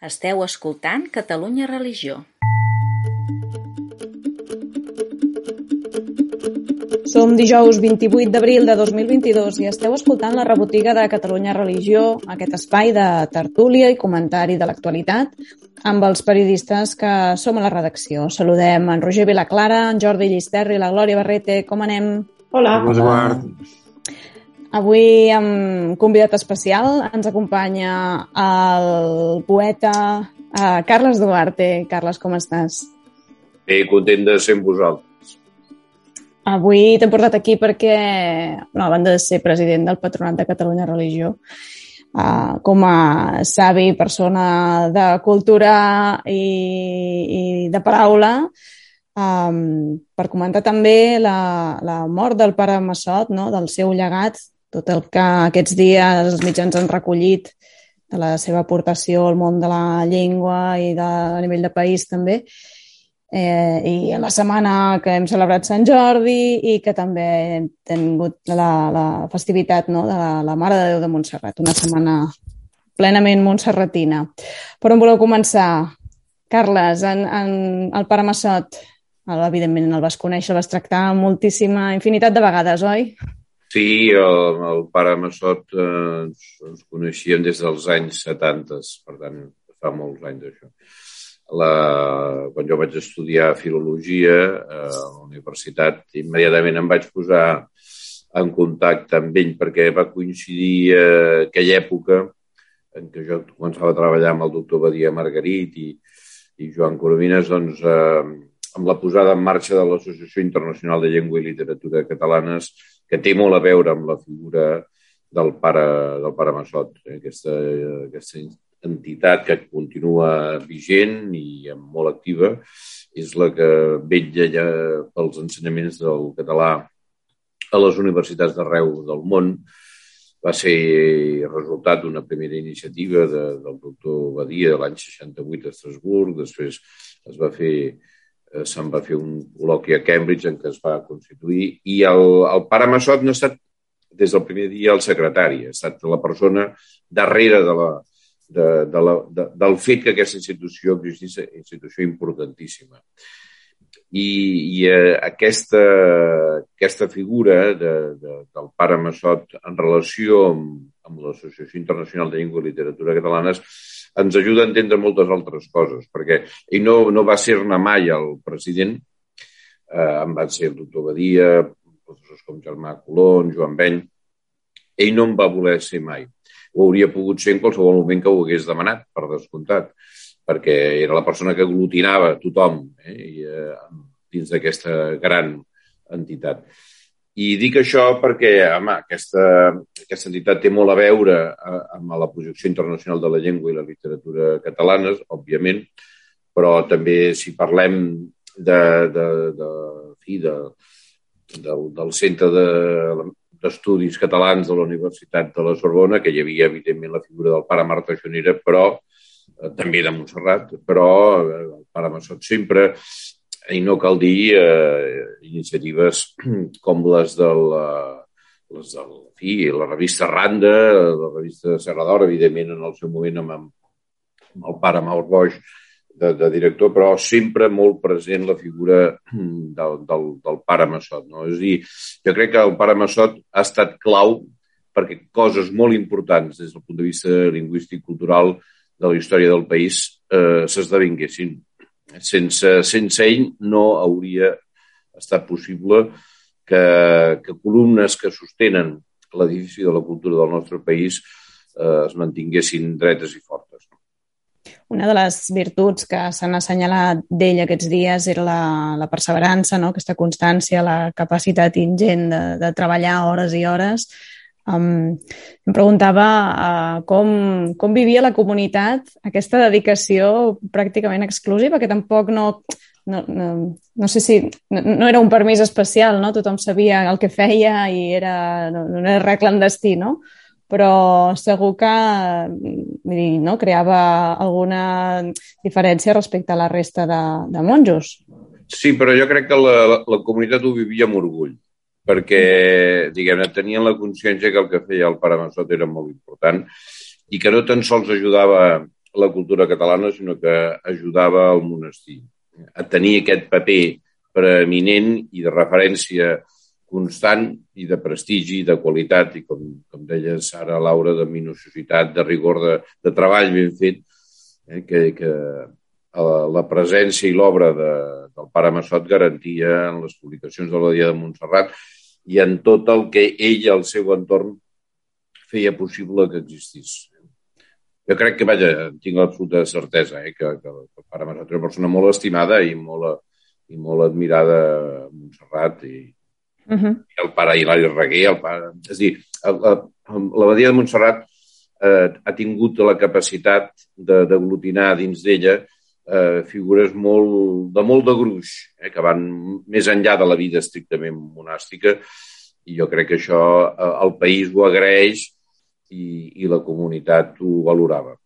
Esteu escoltant Catalunya Religió. Som dijous 28 d'abril de 2022 i esteu escoltant la rebotiga de Catalunya Religió, aquest espai de tertúlia i comentari de l'actualitat amb els periodistes que som a la redacció. Saludem en Roger Vilaclara, en Jordi Llisterri, la Glòria Barrete. Com anem? Hola. Hola. Avui amb convidat especial ens acompanya el poeta uh, Carles Duarte. Carles, com estàs? Bé, content de ser amb vosaltres. Avui t'hem portat aquí perquè, no, a banda de ser president del Patronat de Catalunya Religió, uh, com a savi, persona de cultura i, i de paraula, um, per comentar també la, la mort del pare Massot, no? del seu llegat, tot el que aquests dies els mitjans han recollit de la seva aportació al món de la llengua i de, a nivell de país també. Eh, I en la setmana que hem celebrat Sant Jordi i que també hem tingut la, la festivitat no, de la, la Mare de Déu de Montserrat, una setmana plenament montserratina. Per on voleu començar? Carles, en, en el pare Massot, evidentment el vas conèixer, el vas tractar moltíssima, infinitat de vegades, oi? Sí, el, el pare Massot eh, ens, ens coneixíem des dels anys 70, per tant, fa molts anys això. La, quan jo vaig estudiar filologia eh, a la universitat, immediatament em vaig posar en contacte amb ell perquè va coincidir eh, aquella època en què jo començava a treballar amb el doctor Badia Margarit i, i Joan Coromines, doncs, eh, amb la posada en marxa de l'Associació Internacional de Llengua i Literatura Catalanes, que té molt a veure amb la figura del pare, del pare Massot, eh? aquesta, aquesta entitat que continua vigent i molt activa, és la que vetlla ja pels ensenyaments del català a les universitats d'arreu del món. Va ser resultat d'una primera iniciativa de, del doctor Badia l'any 68 a Estrasburg, després es va fer se'n va fer un col·loqui a Cambridge en què es va constituir i el, el pare Massot no ha estat des del primer dia el secretari, ha estat la persona darrere de la, de, de la, de, del fet que aquesta institució existís, institució importantíssima. I, i eh, aquesta, aquesta figura de, de, del pare Massot en relació amb, amb l'Associació Internacional de Llengua i Literatura Catalanes ens ajuda a entendre moltes altres coses, perquè ell no, no va ser-ne mai el president, eh, en van ser el doctor Badia, professors com Germà Colón, Joan Beny, ell no en va voler ser mai. Ho hauria pogut ser en qualsevol moment que ho hagués demanat, per descomptat, perquè era la persona que aglutinava tothom eh, i, eh, dins d'aquesta gran entitat. I dic això perquè, home, aquesta, aquesta entitat té molt a veure eh, amb la projecció internacional de la llengua i la literatura catalanes, òbviament, però també si parlem de, de, de, fi, de, del, del Centre d'Estudis de, Catalans de la Universitat de la Sorbona, que hi havia, evidentment, la figura del pare Marta Jonera, però eh, també de Montserrat, però eh, el pare Massot sempre i no cal dir eh, iniciatives com les del, eh, les del fi, la revista Randa, la revista Serra d'Or, evidentment en el seu moment amb, amb el pare Maur Boix de, de director, però sempre molt present la figura del, del, del pare Massot. No? És a dir, jo crec que el pare Massot ha estat clau perquè coses molt importants des del punt de vista lingüístic cultural de la història del país eh, s'esdevinguessin sense, sense ell no hauria estat possible que, que columnes que sostenen l'edifici de la cultura del nostre país eh, es mantinguessin dretes i fortes. Una de les virtuts que s'han assenyalat d'ell aquests dies era la, la perseverança, no? aquesta constància, la capacitat ingent de, de treballar hores i hores Um, em preguntava uh, com, com vivia la comunitat aquesta dedicació pràcticament exclusiva, que tampoc no, no, no, no sé si... No, no era un permís especial, no? Tothom sabia el que feia i era, no, no era res clandestí, no? Però segur que dir, no? creava alguna diferència respecte a la resta de, de monjos. Sí, però jo crec que la, la, la comunitat ho vivia amb orgull perquè, diguem-ne, tenien la consciència que el que feia el pare Massot era molt important i que no tan sols ajudava la cultura catalana, sinó que ajudava el monestir a tenir aquest paper preeminent i de referència constant i de prestigi i de qualitat i com, com deies ara Laura, de minuciositat, de rigor de, de treball ben fet, eh, que, que la presència i l'obra de, del pare Massot garantia en les publicacions de la Dia de Montserrat i en tot el que ell i el seu entorn feia possible que existís. Jo crec que, vaja, tinc l'absoluta certesa eh, que, que el pare Massot era una persona molt estimada i molt, i molt admirada a Montserrat i, uh -huh. i el pare Hilari Reguer, el pare... És a dir, l'abadia de Montserrat eh, ha tingut la capacitat d'aglutinar dins d'ella eh, figures molt, de molt de gruix, eh, que van més enllà de la vida estrictament monàstica, i jo crec que això eh, el país ho agraeix i, i la comunitat ho valorava.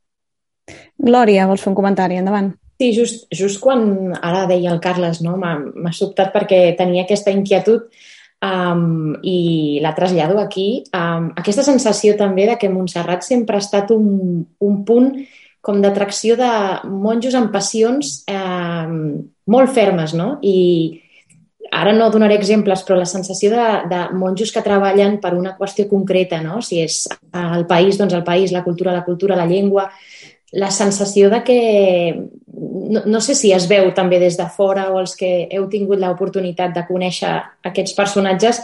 Glòria, vols fer un comentari? Endavant. Sí, just, just quan ara deia el Carles, no? m'ha sobtat perquè tenia aquesta inquietud um, i la trasllado aquí. Um, aquesta sensació també de que Montserrat sempre ha estat un, un punt com d'atracció de monjos amb passions eh, molt fermes, no? I ara no donaré exemples, però la sensació de, de monjos que treballen per una qüestió concreta, no? Si és el país, doncs el país, la cultura, la cultura, la llengua, la sensació de que, no, no sé si es veu també des de fora o els que heu tingut l'oportunitat de conèixer aquests personatges,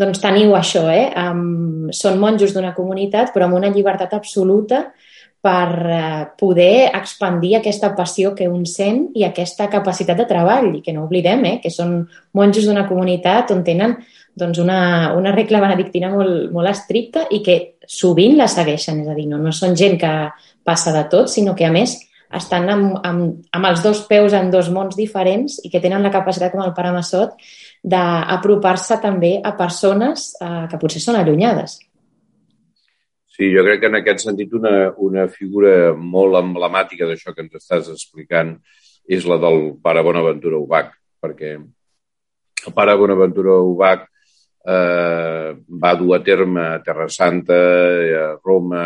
doncs teniu això, eh? Um, són monjos d'una comunitat, però amb una llibertat absoluta, per eh, poder expandir aquesta passió que un sent i aquesta capacitat de treball, i que no oblidem, eh, que són monjos d'una comunitat on tenen doncs, una, una regla benedictina molt, molt estricta i que sovint la segueixen, és a dir, no, no són gent que passa de tot, sinó que, a més, estan amb, amb, amb els dos peus en dos mons diferents i que tenen la capacitat, com el pare Massot, d'apropar-se també a persones eh, que potser són allunyades. Sí, jo crec que en aquest sentit una, una figura molt emblemàtica d'això que ens estàs explicant és la del pare Bonaventura Ubach, perquè el pare Bonaventura Ubach eh, va dur a terme a Terra Santa, a Roma,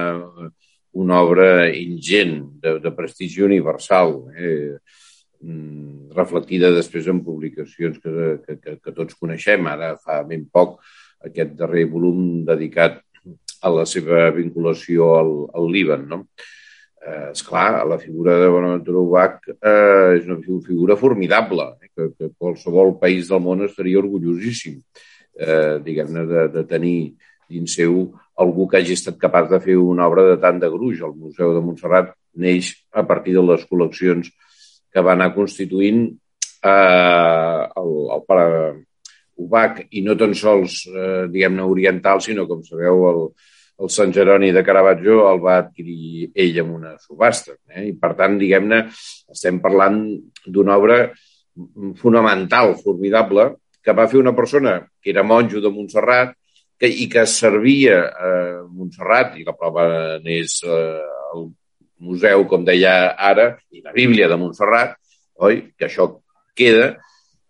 una obra ingent, de, de prestigi universal, eh, mm, reflectida després en publicacions que, que, que, que tots coneixem. Ara fa ben poc aquest darrer volum dedicat a la seva vinculació al, al Líban. No? Eh, esclar, la figura de Bonaventura Ubach eh, és una figura formidable, eh, que, que qualsevol país del món estaria orgullosíssim, eh, diguem-ne, de, de tenir dins seu algú que hagi estat capaç de fer una obra de tant de gruix. El Museu de Montserrat neix a partir de les col·leccions que va anar constituint eh, el, el pare Ubach, i no tan sols, eh, diguem-ne, oriental, sinó, com sabeu, el, el Sant Jeroni de Caravaggio el va adquirir ell amb una subhasta. Eh? I, per tant, diguem-ne, estem parlant d'una obra fonamental, formidable, que va fer una persona que era monjo de Montserrat que, i que servia a Montserrat, i la prova n'és eh, el museu, com deia ara, i la Bíblia de Montserrat, oi? que això queda,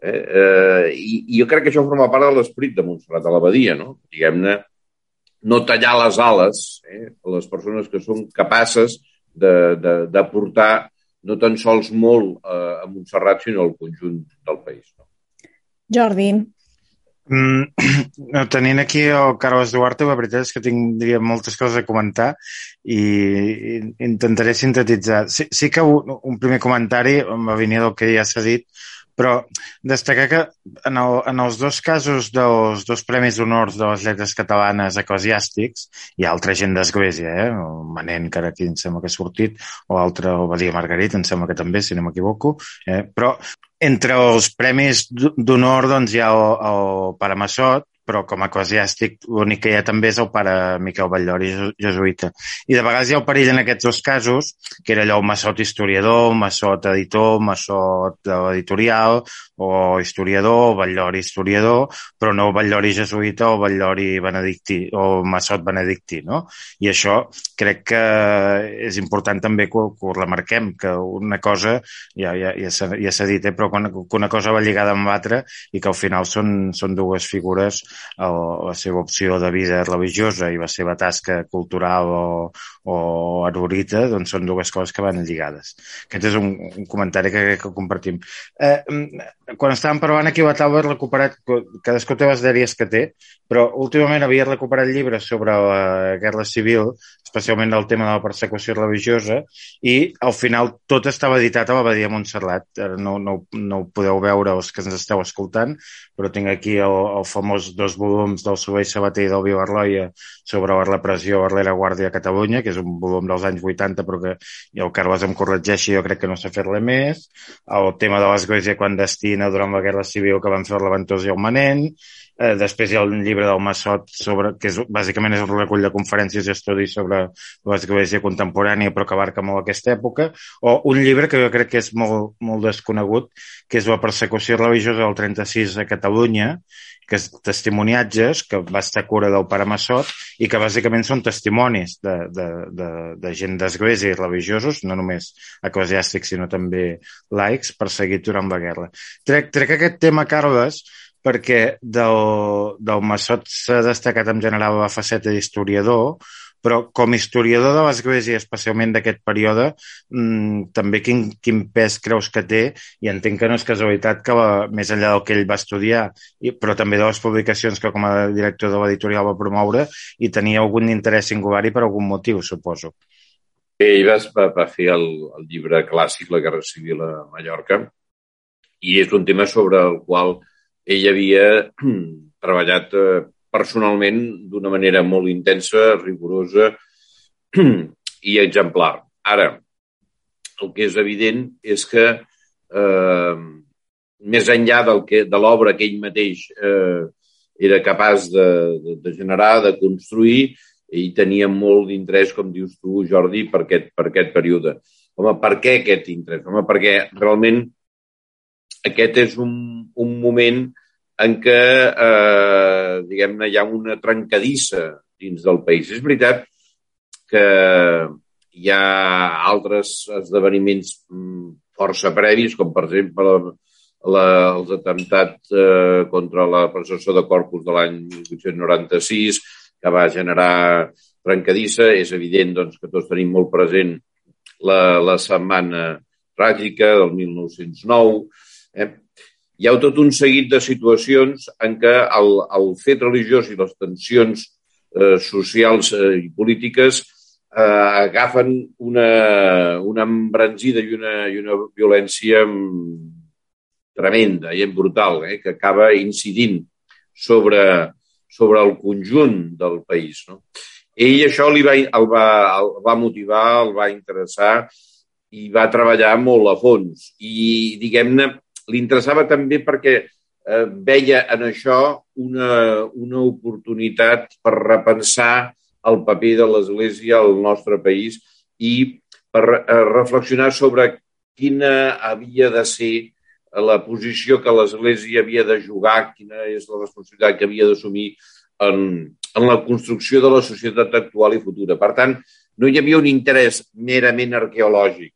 eh? Eh, i, i jo crec que això forma part de l'esperit de Montserrat, de l'abadia, no? diguem-ne, no tallar les ales eh, a les persones que són capaces d'aportar no tan sols molt eh, a Montserrat, sinó al conjunt del país. No? Jordi. Mm, tenint aquí el Carles Duarte, la veritat és que tindria moltes coses a comentar i, i intentaré sintetitzar. Sí, sí que un, un primer comentari, amb la línia del que ja s'ha dit, però destacar que en, el, en els dos casos dels dos premis d'honor de les lletres catalanes eclesiàstics, hi ha altra gent d'església, eh? el Manent, que ara aquí em sembla que ha sortit, o altre, el Badia Margarit, em sembla que també, si no m'equivoco, eh? però entre els premis d'honor doncs, hi ha el, el Pare Massot, però com a eclesiàstic l'únic que hi ha també és el pare Miquel Batllori, jesuïta. I de vegades hi ha el perill en aquests dos casos, que era allò massot historiador, massot editor, massot editorial, o historiador, o Batllori historiador, però no Batllori jesuïta o Batllori benedictí, o massot benedictí, no? I això crec que és important també que, que ho remarquem, que una cosa, ja, ja, ja s'ha ja dit, eh, però que una, que una cosa va lligada amb l'altra i que al final són, són dues figures el, la seva opció de vida religiosa i la seva tasca cultural o, o erudita, doncs són dues coses que van lligades. Aquest és un, un comentari que, que compartim. Eh, mm, quan estàvem parlant aquí la taula he recuperat, cadascú té les dèries que té, però últimament havia recuperat llibres sobre la guerra civil especialment el tema de la persecució religiosa, i al final tot estava editat a l'Abadia Montserrat. No, no, no ho podeu veure els que ens esteu escoltant, però tinc aquí el, el famós dos volums del Soleil Sabater i del Viu Arloia sobre la repressió a la Guàrdia a Catalunya, que és un volum dels anys 80, però que el Carles em corregeixi, jo crec que no s'ha fet res més. El tema de l'església clandestina durant la Guerra Civil que van fer el i el Manent, Eh, després hi ha un llibre del Massot, sobre, que és, bàsicament és un recull de conferències i estudis sobre l'església contemporània, però que abarca molt aquesta època, o un llibre que jo crec que és molt, molt desconegut, que és la persecució religiosa del 36 a Catalunya, que és testimoniatges, que va estar cura del pare Massot, i que bàsicament són testimonis de, de, de, de gent d'església i religiosos, no només eclesiàstics, sinó també laics, perseguits durant la guerra. Trec, trec aquest tema, Carles, perquè del, del Massot s'ha destacat en general la faceta d'historiador, però com a historiador de l'Església, especialment d'aquest període, mmm, també quin, quin pes creus que té? I entenc que no és casualitat que, la, més enllà del que ell va estudiar, i, però també de les publicacions que com a director de l'editorial va promoure, i tenia algun interès singular i per algun motiu, suposo. Ell va, va, va fer el, el llibre clàssic, La Guerra Civil a Mallorca, i és un tema sobre el qual ell havia treballat eh, personalment d'una manera molt intensa, rigorosa i exemplar. Ara, el que és evident és que eh, més enllà del que, de l'obra que ell mateix eh, era capaç de, de, de generar, de construir, ell tenia molt d'interès, com dius tu, Jordi, per aquest, per aquest període. Home, per què aquest interès? Home, perquè realment aquest és un, un moment en què, eh, diguem-ne, hi ha una trencadissa dins del país. És veritat que hi ha altres esdeveniments mm, força previs, com per exemple la, la, els atemptats eh, contra la processó de Corpus de l'any 1896, que va generar trencadissa. És evident doncs, que tots tenim molt present la, la setmana tràgica del 1909. Eh? Hi ha tot un seguit de situacions en què el, el fet religiós i les tensions eh, socials eh, i polítiques eh, agafen una, una embranzida i una, i una violència mm, tremenda i brutal, eh, que acaba incidint sobre, sobre el conjunt del país. No? Ell això li va, el, va, el va motivar, el va interessar i va treballar molt a fons. I, diguem-ne, li interessava també perquè eh, veia en això una, una oportunitat per repensar el paper de l'Església al nostre país i per eh, reflexionar sobre quina havia de ser la posició que l'Església havia de jugar, quina és la responsabilitat que havia d'assumir en, en la construcció de la societat actual i futura. Per tant, no hi havia un interès merament arqueològic,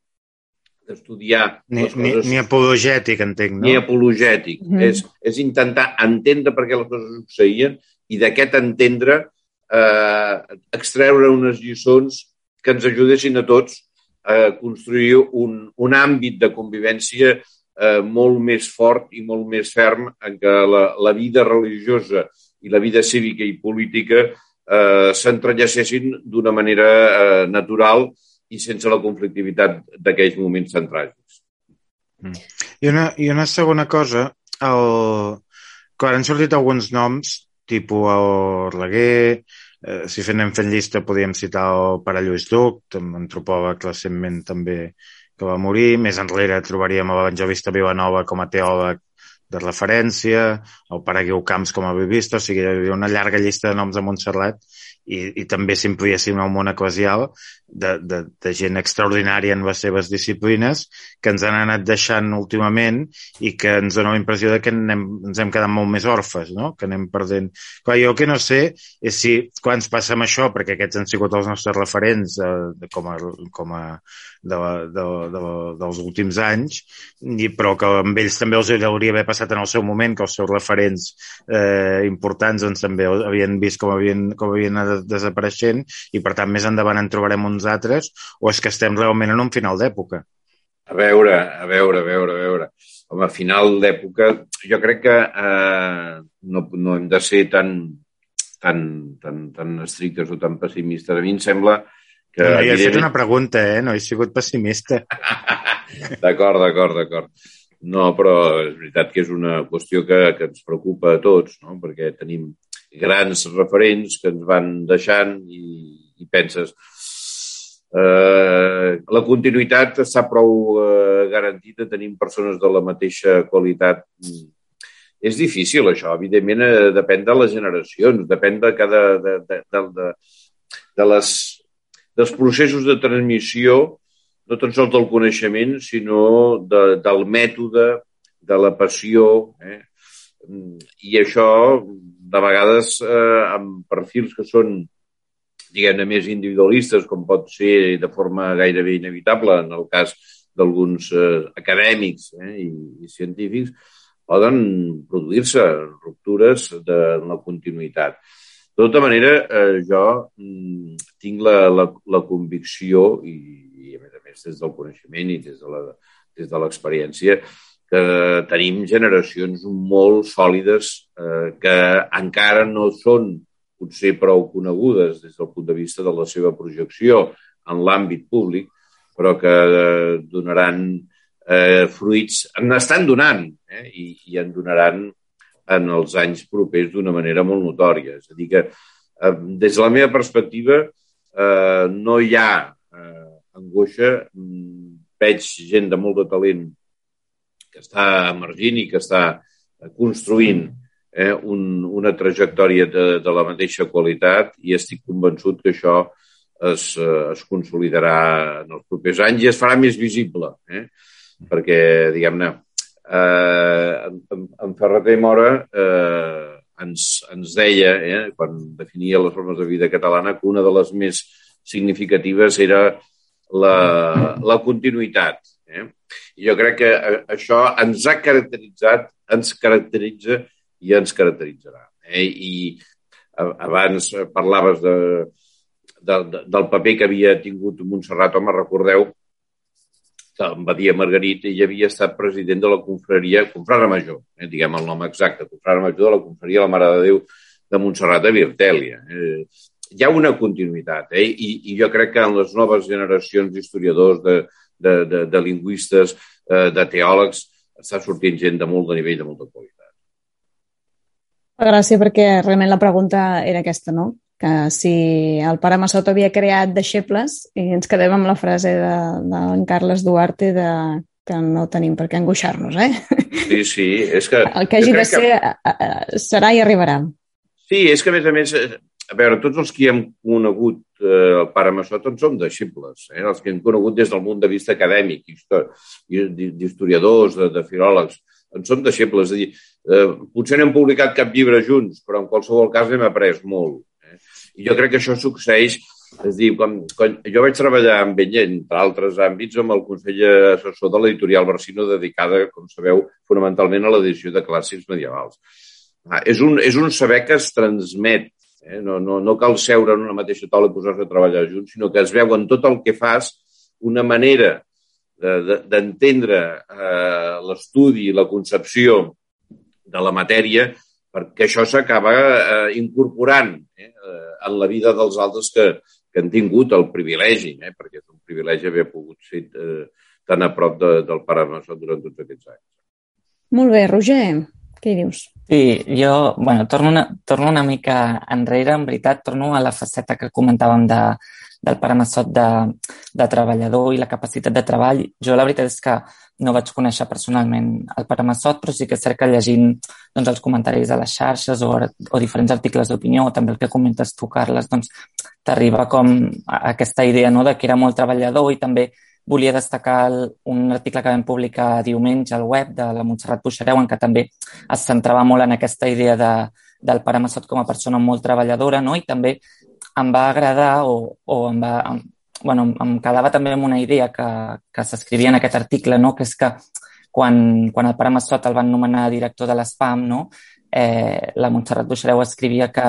d'estudiar ni, les coses... Ni, ni apologètic, entenc, no? Ni apologètic. Mm -hmm. és, és intentar entendre per què les coses succeïen i d'aquest entendre eh, extreure unes lliçons que ens ajudessin a tots a construir un, un àmbit de convivència eh, molt més fort i molt més ferm en què la, la vida religiosa i la vida cívica i política eh, s'entrellacessin d'una manera eh, natural i sense la conflictivitat d'aquells moments tan tràgics. Mm. I, una, I una segona cosa, el... quan han sortit alguns noms, tipus el Reguer, eh, si anem fent llista podríem citar el pare Lluís Duc, antropòleg recentment també que va morir. Més enrere trobaríem l'evangelista Vilanova com a teòleg de referència, el pare Guiu Camps com a bibista, o sigui, hi havia una llarga llista de noms a Montserrat i, i també ser un món eclesial de, de, de gent extraordinària en les seves disciplines que ens han anat deixant últimament i que ens dona la impressió de que anem, ens hem quedat molt més orfes, no? que anem perdent... Clar, jo el que no sé és si quan ens passa amb això, perquè aquests han sigut els nostres referents eh, com a, com a de, de, de, dels últims anys, i, però que amb ells també els hauria haver passat en el seu moment, que els seus referents eh, importants doncs, també havien vist com havien, com havien anat desapareixent i per tant més endavant en trobarem uns altres o és que estem realment en un final d'època? A veure, a veure, a veure, a veure. Home, a final d'època, jo crec que eh, no, no hem de ser tan, tan, tan, tan estrictes o tan pessimistes. A mi em sembla que... No, jo he fet una pregunta, eh? No he sigut pessimista. d'acord, d'acord, d'acord. No, però és veritat que és una qüestió que, que ens preocupa a tots, no? perquè tenim grans referents que ens van deixant i, i penses eh, la continuïtat està prou eh, garantida, tenim persones de la mateixa qualitat. És difícil, això. Evidentment, eh, depèn de les generacions, depèn de cada... de, de, de, de, de les, dels processos de transmissió, no tan sols del coneixement, sinó de, del mètode, de la passió. Eh? I això, de vegades, eh, amb perfils que són diguem-ne, més individualistes, com pot ser de forma gairebé inevitable en el cas d'alguns eh, acadèmics eh, i, i científics, poden produir-se ruptures de la continuïtat. De tota manera, eh, jo mm, tinc la, la, la convicció, i, i a més a més des del coneixement i des de l'experiència, que tenim generacions molt sòlides eh, que encara no són potser prou conegudes des del punt de vista de la seva projecció en l'àmbit públic, però que eh, donaran eh, fruits, n'estan donant eh, i, i en donaran en els anys propers d'una manera molt notòria. És a dir, que eh, des de la meva perspectiva eh, no hi ha eh, angoixa, mm, veig gent de molt de talent que està emergint i que està construint eh, un, una trajectòria de, de la mateixa qualitat i estic convençut que això es, eh, es consolidarà en els propers anys i es farà més visible, eh? perquè, diguem-ne, eh, en, en Ferreter Mora eh, ens, ens deia, eh, quan definia les formes de vida catalana, que una de les més significatives era la, la continuïtat. Eh? Jo crec que eh, això ens ha caracteritzat, ens caracteritza i ens caracteritzarà. Eh? I abans parlaves de, de, de, del paper que havia tingut Montserrat, home, recordeu que em va dir a Margarita i havia estat president de la confraria, confrara major, eh, diguem el nom exacte, confrara major de la confraria La Mare de Déu de Montserrat de Virtèlia. Eh, hi ha una continuïtat, eh? I, i jo crec que en les noves generacions d'historiadors, de, de, de, de lingüistes, eh, de teòlegs, està sortint gent de molt de nivell, de molta qualitat. Gràcies, perquè realment la pregunta era aquesta, no? Que si el pare Massot havia creat deixebles i ens quedem amb la frase de, de en Carles Duarte de que no tenim per què angoixar-nos, eh? Sí, sí, és que... El que hagi de ser que... serà i arribarà. Sí, és que a més a més, a veure, tots els que hem conegut eh, el pare Massot en som deixebles, eh? els que hem conegut des del punt de vista acadèmic, d'historiadors, de, de filòlegs, en som deixebles. És a dir, eh, potser no hem publicat cap llibre junts, però en qualsevol cas hem après molt. Eh? I jo crec que això succeeix és dir, quan, quan jo vaig treballar amb ell, entre altres àmbits, amb el Consell Assessor de l'editorial Barsino, dedicada, com sabeu, fonamentalment a l'edició de clàssics medievals. Ah, és, un, és un saber que es transmet. Eh? No, no, no cal seure en una mateixa taula i posar-se a treballar junts, sinó que es veu en tot el que fas una manera d'entendre eh, l'estudi i la concepció de la matèria perquè això s'acaba eh, incorporant eh, en la vida dels altres que, que han tingut el privilegi, eh, perquè és un privilegi haver pogut ser eh, tan a prop de, del pare Massot durant tots aquests anys. Molt bé, Roger. Què dius? Sí, jo, bueno, torno una, torno una mica enrere, en veritat, torno a la faceta que comentàvem de, del pare Massot de, de treballador i la capacitat de treball. Jo la veritat és que no vaig conèixer personalment el pare Massot, però sí que és cert que llegint doncs, els comentaris a les xarxes o, o diferents articles d'opinió, o també el que comentes tu, Carles, doncs t'arriba com aquesta idea no, de que era molt treballador i també volia destacar un article que vam publicar diumenge al web de la Montserrat Puixareu, en què també es centrava molt en aquesta idea de, del pare Massot com a persona molt treballadora, no? i també em va agradar o, o em va, em, bueno, em quedava també amb una idea que, que s'escrivia en aquest article, no? que és que quan, quan el pare Massot el van nomenar director de l'ESPAM, no? eh, la Montserrat Buixareu escrivia que,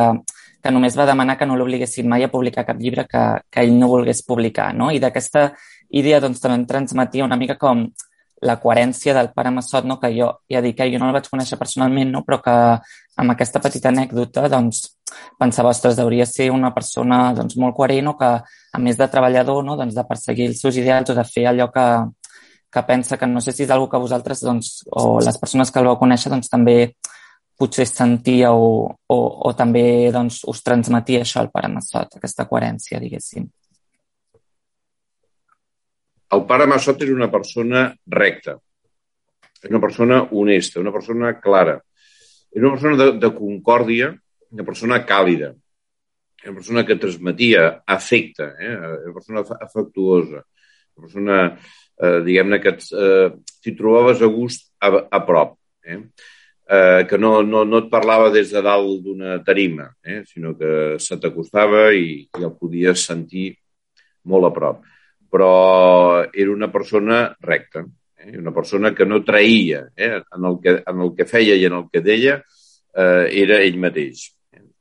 que només va demanar que no l'obliguessin mai a publicar cap llibre que, que ell no volgués publicar. No? I d'aquesta idea doncs, també em transmetia una mica com la coherència del pare Massot, no? que jo ja dic que jo no el vaig conèixer personalment, no? però que amb aquesta petita anècdota doncs, pensava, ostres, hauria ser una persona doncs, molt coherent o que, a més de treballador, no? doncs, de perseguir els seus ideals o de fer allò que, que pensa que no sé si és una que vosaltres doncs, o les persones que el vau conèixer doncs, també potser sentia o, o, o també doncs, us transmetia això al pare Massot, aquesta coherència, diguéssim. El pare Massot és una persona recta, és una persona honesta, una persona clara, és una persona de, de concòrdia, una persona càlida, una persona que transmetia afecte, eh? una persona afectuosa, una persona, eh, diguem-ne, que eh, t'hi trobaves a gust a, a prop, eh? Eh, que no, no, no et parlava des de dalt d'una tarima, eh? sinó que se t'acostava i, i el podies sentir molt a prop però era una persona recta, eh? una persona que no traïa eh? en, el que, en el que feia i en el que deia eh, era ell mateix.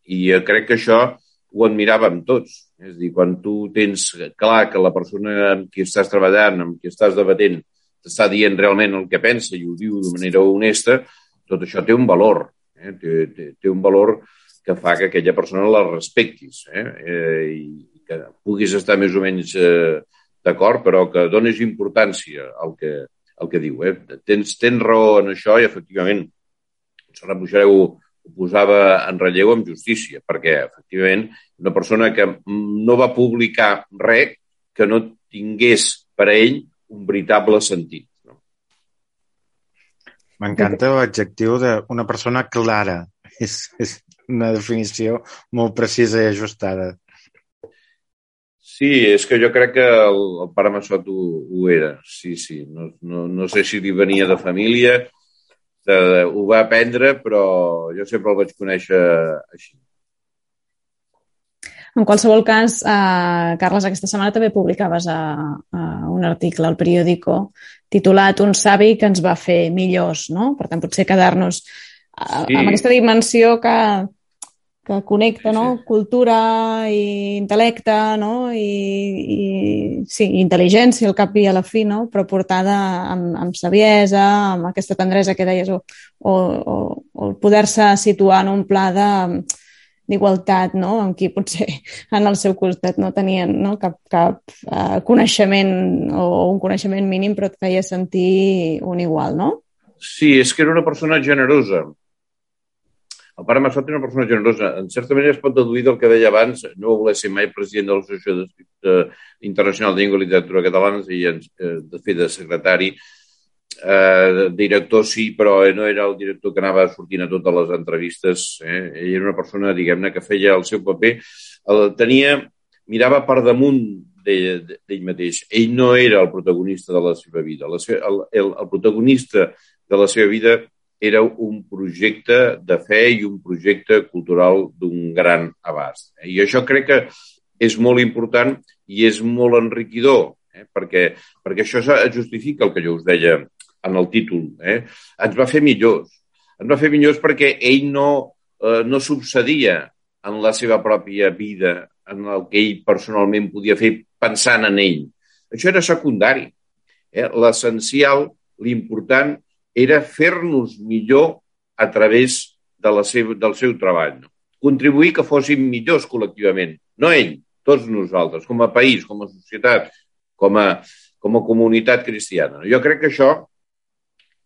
I crec que això ho admiràvem tots. És a dir, quan tu tens clar que la persona amb qui estàs treballant, amb qui estàs debatent, t'està dient realment el que pensa i ho diu de manera honesta, tot això té un valor. Eh? Té, té, té un valor que fa que aquella persona la respectis eh? Eh, i que puguis estar més o menys eh, d'acord, però que dones importància al que, al que diu. Eh? Tens, tens raó en això i, efectivament, Sara Buixareu ho posava en relleu amb justícia, perquè, efectivament, una persona que no va publicar res que no tingués per a ell un veritable sentit. No? M'encanta l'adjectiu d'una persona clara. És, és una definició molt precisa i ajustada. Sí, és que jo crec que el, el pare Massot ho, ho era, sí, sí. No, no, no sé si li venia de família, de, de, ho va aprendre, però jo sempre el vaig conèixer així. En qualsevol cas, eh, Carles, aquesta setmana també publicaves a, a un article al periòdico titulat Un savi que ens va fer millors, no? Per tant, potser quedar-nos eh, sí. amb aquesta dimensió que, que connecta no? Sí. cultura i intel·lecte no? I, i sí, intel·ligència al cap i a la fi, no? però portada amb, amb saviesa, amb aquesta tendresa que deies, o, o, o, o poder-se situar en un pla de d'igualtat, no? amb qui potser en el seu costat no tenien no? cap, cap uh, coneixement o un coneixement mínim, però et feia sentir un igual, no? Sí, és que era una persona generosa el pare Massot era una persona generosa. En certa manera es pot deduir del que deia abans, no voler ser mai president de l'Associació Internacional de Llengua i Literatura Catalana, i eh, de fet de secretari, eh, director sí, però no era el director que anava sortint a totes les entrevistes. Eh? Ell era una persona, diguem-ne, que feia el seu paper. El tenia, mirava per damunt d'ell mateix. Ell no era el protagonista de la seva vida. La seva, el, el, el protagonista de la seva vida era un projecte de fe i un projecte cultural d'un gran abast. I això crec que és molt important i és molt enriquidor, eh? perquè, perquè això justifica el que jo us deia en el títol. Eh? Ens va fer millors. Ens va fer millors perquè ell no, eh, no subcedia en la seva pròpia vida, en el que ell personalment podia fer pensant en ell. Això era secundari. Eh? L'essencial, l'important, era fer-nos millor a través de la seva, del seu treball. No? Contribuir que fóssim millors col·lectivament, no ell, tots nosaltres, com a país, com a societat, com a, com a comunitat cristiana. Jo crec que això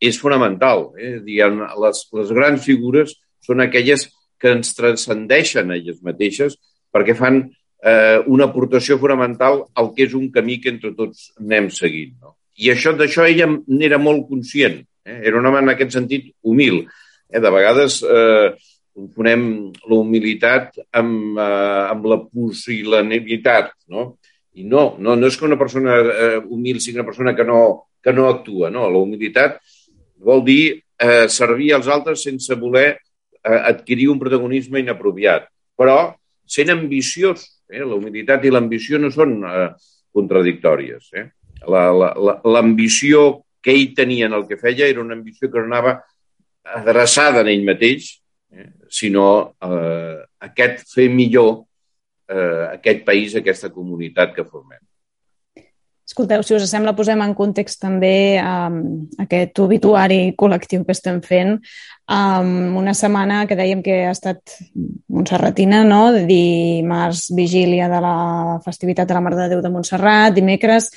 és fonamental. Eh? Diguem, les, les grans figures són aquelles que ens transcendeixen elles mateixes perquè fan eh, una aportació fonamental al que és un camí que entre tots anem seguint. No? I això d'això ella n'era molt conscient. Eh? Era un home en aquest sentit humil. Eh? De vegades eh, confonem la humilitat amb, eh, amb la pusil·lanimitat, no? I no, no, no és que una persona eh, humil sigui una persona que no, que no actua, no. La humilitat vol dir eh, servir als altres sense voler eh, adquirir un protagonisme inapropiat, però sent ambiciós. Eh? La humilitat i l'ambició no són eh, contradictòries. Eh? L'ambició que ell tenia en el que feia era una ambició que no anava adreçada en ell mateix, eh? sinó eh, aquest fer millor eh, aquest país, aquesta comunitat que formem. Escolteu, si us sembla, posem en context també um, aquest obituari col·lectiu que estem fent. Um, una setmana que dèiem que ha estat Montserratina, no? Dimarts, vigília de la festivitat de la Mare de Déu de Montserrat, dimecres,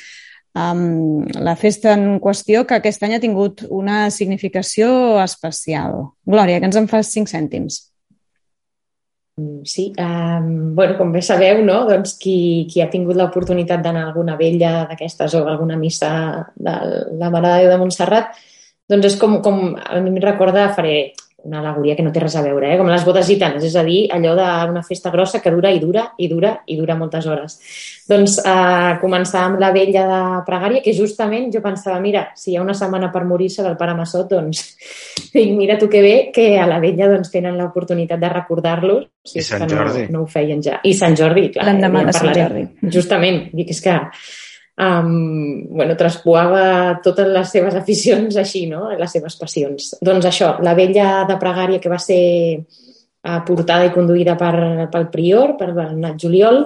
um, la festa en qüestió, que aquest any ha tingut una significació especial. Glòria, que ens en fas cinc cèntims. Sí, um, bueno, com bé sabeu, no? doncs qui, qui ha tingut l'oportunitat d'anar a alguna vella d'aquestes o alguna missa de la Mare de Déu de Montserrat, doncs és com, com a mi em recorda, faré una alegoria que no té res a veure, eh? com les bodes gitanes, és a dir, allò d'una festa grossa que dura i dura i dura i dura moltes hores. Doncs eh, començar amb la vella de pregària, que justament jo pensava, mira, si hi ha una setmana per morir-se del pare Massot, doncs dic, mira tu que bé que a la vella doncs, tenen l'oportunitat de recordar-los, si I Sant Jordi. No, no ho feien ja. I Sant Jordi, clar. L'endemà de Sant Jordi. Justament, dic, és que um, bueno, traspoava totes les seves aficions així, no? les seves passions. Doncs això, la vella de pregària que va ser uh, portada i conduïda per, pel prior, per Bernat Juliol,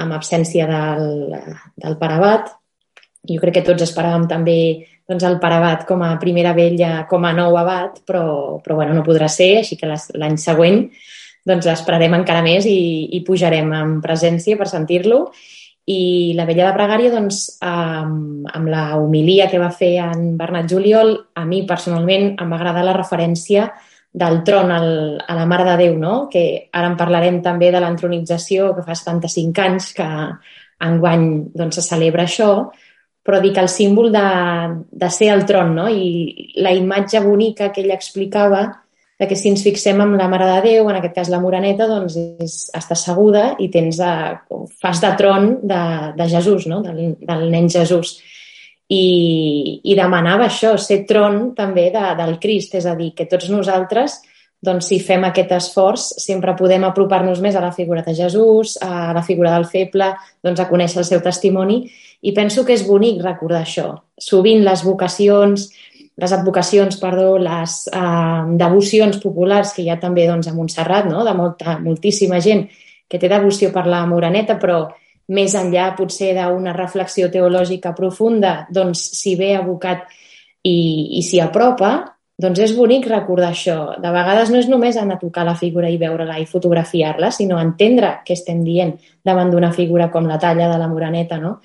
amb absència del, del parabat. Jo crec que tots esperàvem també doncs, el parabat com a primera vella, com a nou abat, però, però bueno, no podrà ser, així que l'any següent doncs esperarem encara més i, i pujarem en presència per sentir-lo i la vella de pregària, doncs, amb, amb la homilia que va fer en Bernat Juliol, a mi personalment em va agradar la referència del tron al, a la Mare de Déu, no? que ara en parlarem també de l'entronització, que fa 75 anys que enguany doncs, se celebra això, però dic el símbol de, de ser el tron, no? i la imatge bonica que ell explicava que si ens fixem en la Mare de Déu, en aquest cas la Moreneta, doncs és, està asseguda i tens a, fas de tron de, de Jesús, no? del, del nen Jesús. I, I demanava això, ser tron també de, del Crist, és a dir, que tots nosaltres, doncs, si fem aquest esforç, sempre podem apropar-nos més a la figura de Jesús, a la figura del feble, doncs, a conèixer el seu testimoni, i penso que és bonic recordar això. Sovint les vocacions, les advocacions, perdó, les eh, devocions populars que hi ha també doncs, a Montserrat, no? de molta, moltíssima gent que té devoció per la Moreneta, però més enllà potser d'una reflexió teològica profunda, doncs s'hi ve abocat i, i s'hi apropa, doncs és bonic recordar això. De vegades no és només anar a tocar la figura i veure-la i fotografiar-la, sinó entendre què estem dient davant d'una figura com la talla de la Moreneta, no?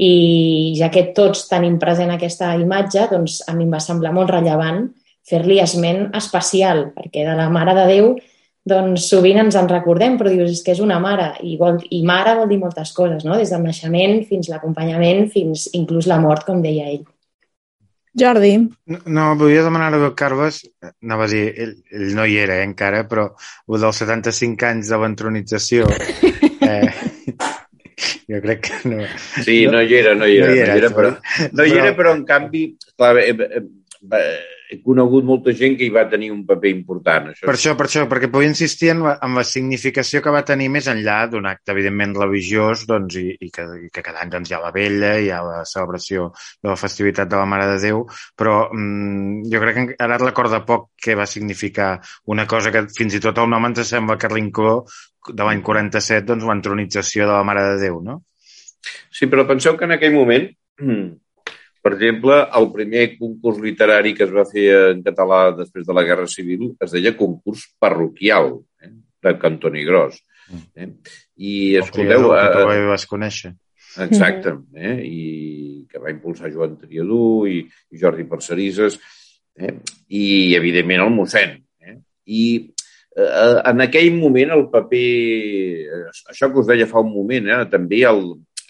I ja que tots tenim present aquesta imatge, doncs a mi em va semblar molt rellevant fer-li esment especial, perquè de la Mare de Déu doncs sovint ens en recordem, però dius, és que és una mare, i, vol, i mare vol dir moltes coses, no? des del naixement fins l'acompanyament, fins inclús la mort, com deia ell. Jordi. No, no volia demanar a Carles, anava a dir, ell, ell no hi era eh, encara, però el dels 75 anys de l'entronització, eh, jo crec que no... Sí, no. hi era, no hi era. No hi era, no hi era, però, no. hi era però en canvi, clar, eh, eh, eh, he conegut molta gent que hi va tenir un paper important. Això. Per això, per això, perquè puc insistir en la, en la significació que va tenir més enllà d'un acte, evidentment, religiós, doncs, i, i, que, i que cada any doncs, hi ha la vella, hi ha la celebració de la festivitat de la Mare de Déu, però mm, jo crec que ara et recorda poc què va significar una cosa que fins i tot el nom ens sembla que Rincó de l'any 47, doncs, l'entronització de la Mare de Déu, no? Sí, però penseu que en aquell moment, per exemple, el primer concurs literari que es va fer en català després de la Guerra Civil es deia concurs parroquial, eh? de Cantoni Gros. Eh? I, escolteu... Que tu vas conèixer. Exacte, eh? i que va impulsar Joan Triadú i, i Jordi Parcerisses. eh? i, evidentment, el mossèn. Eh? I eh, en aquell moment el paper, això que us deia fa un moment, eh? també el,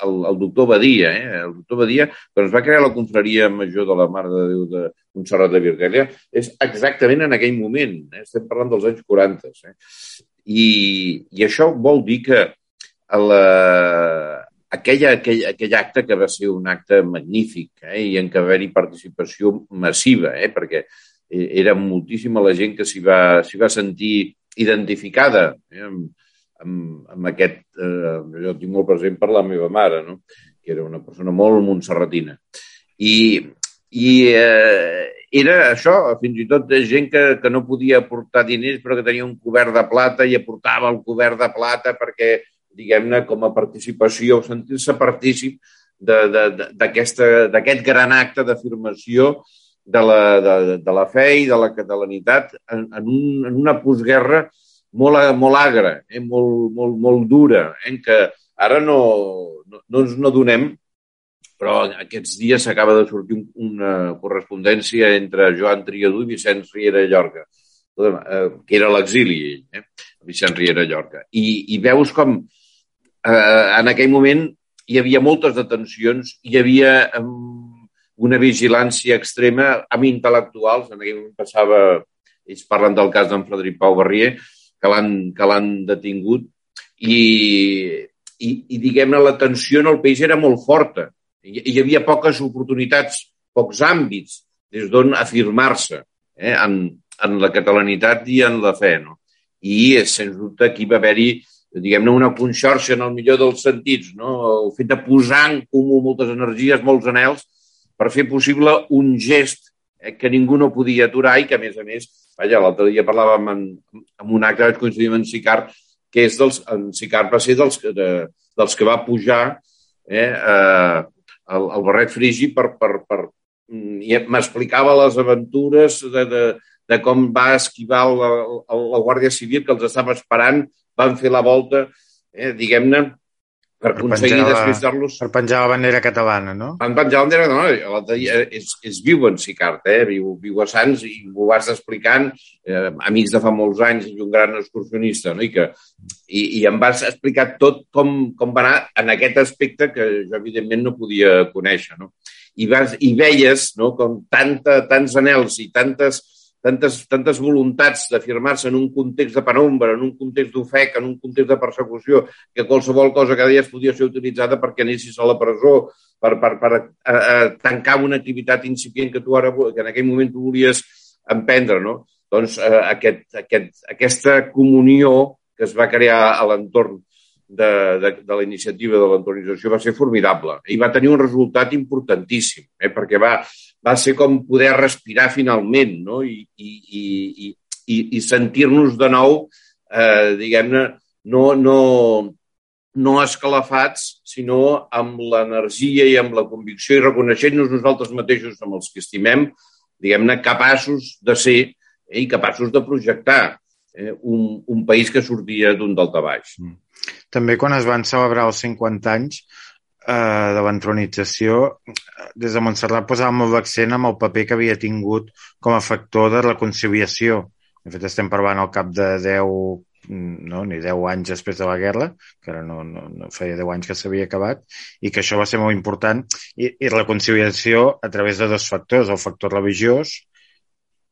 el, el doctor Badia, eh? el doctor Badia, quan es va crear la confraria major de la Mare de Déu de Montserrat de Virgàlia, és exactament en aquell moment, eh? estem parlant dels anys 40. Eh? I, I això vol dir que la, aquella, aquell, aquell acte que va ser un acte magnífic eh, i en què va haver-hi participació massiva, eh, perquè era moltíssima la gent que s'hi va, va sentir identificada eh, amb, amb, amb aquest... Eh, jo tinc molt present per la meva mare, no? que era una persona molt montserratina. I, i eh, era això, fins i tot gent que, que no podia aportar diners però que tenia un cobert de plata i aportava el cobert de plata perquè diguem-ne, com a participació, sentir-se partícip d'aquest gran acte d'afirmació de, la, de, de la fe i de la catalanitat en, en, un, en una postguerra molt, molt agra, eh, molt, molt, molt dura, eh, què ara no, no, no ens n'adonem, però aquests dies s'acaba de sortir una correspondència entre Joan Triadú i Vicenç Riera Llorca, eh, que era l'exili, eh, Vicenç Riera Llorca. I, I veus com eh, en aquell moment hi havia moltes detencions, hi havia eh, una vigilància extrema amb intel·lectuals. En aquell moment passava, ells parlen del cas d'en Frederic Pau Barrier, que l'han detingut, i, i, i diguem-ne, la tensió en el país era molt forta. Hi, hi havia poques oportunitats, pocs àmbits des d'on afirmar-se eh, en, en la catalanitat i en la fe. No? I, sens dubte, aquí va haver-hi diguem-ne, una conxorxa en el millor dels sentits, no? el fet de posar en comú moltes energies, molts anels, per fer possible un gest eh, que ningú no podia aturar i que, a més a més, vaja, l'altre dia parlàvem en, en un acte que coincidim en Sicart, que és dels, en Sicart va ser dels, de, dels que va pujar eh, eh, el, el barret frigi per, per, per mm, i m'explicava les aventures de, de, de com va esquivar la, la, la Guàrdia Civil que els estava esperant van fer la volta, eh, diguem-ne, per, aconseguir despistar-los. Per penjar la bandera catalana, no? Van penjar la bandera catalana. Dia és, és viu en Sicart, eh? viu, viu a Sants i m'ho vas explicant, eh, amics de fa molts anys i un gran excursionista, no? I, que, i, i em vas explicar tot com, com va anar en aquest aspecte que jo, evidentment, no podia conèixer. No? I, vas, i veies no? com tanta, tants anels i tantes tantes, tantes voluntats d'afirmar-se en un context de penombra, en un context d'ofec, en un context de persecució, que qualsevol cosa que deies podia ser utilitzada perquè anessis a la presó, per, per, per a, a, tancar una activitat incipient que tu ara, que en aquell moment tu volies emprendre, no? Doncs eh, aquest, aquest, aquesta comunió que es va crear a l'entorn de, de, de la iniciativa de l'entornització va ser formidable i va tenir un resultat importantíssim, eh, perquè va, va ser com poder respirar finalment no? i, i, i, i, i sentir-nos de nou, eh, diguem-ne, no, no, no escalafats, sinó amb l'energia i amb la convicció i reconeixent-nos nosaltres mateixos amb els que estimem, diguem-ne, capaços de ser eh, i capaços de projectar eh, un, un país que sortia d'un daltabaix. Mm. També quan es van celebrar els 50 anys, eh, de l'entronització, des de Montserrat posàvem molt l'accent amb el paper que havia tingut com a factor de reconciliació. De fet, estem parlant al cap de 10, no, ni 10 anys després de la guerra, que ara no, no, no feia 10 anys que s'havia acabat, i que això va ser molt important, i, i reconciliació a través de dos factors, el factor religiós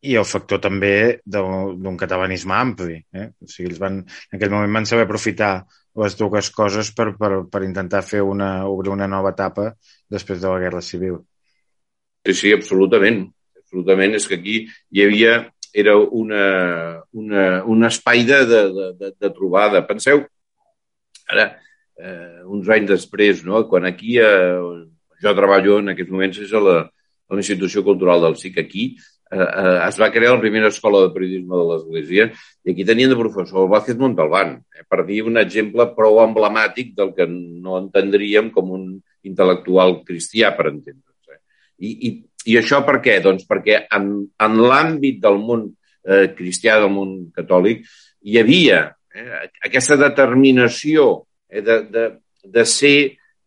i el factor també d'un catalanisme ampli. Eh? O sigui, ells van, en aquell moment van saber aprofitar les dues coses per, per, per intentar fer una, obrir una nova etapa després de la Guerra Civil. Sí, sí, absolutament. Absolutament. És que aquí hi havia era una, una, un espai de, de, de, de trobada. Penseu, ara, eh, uns anys després, no? quan aquí, eh, jo treballo en aquests moments és a la, a la Institució Cultural del SIC, aquí eh, eh, es va crear la primera escola de periodisme de l'Església i aquí tenien de professor el Vázquez Montalbán, eh, per dir un exemple prou emblemàtic del que no entendríem com un intel·lectual cristià, per entendre'ns. Eh? I, i, I això per què? Doncs perquè en, en l'àmbit del món eh, cristià, del món catòlic, hi havia eh, aquesta determinació eh, de, de, de ser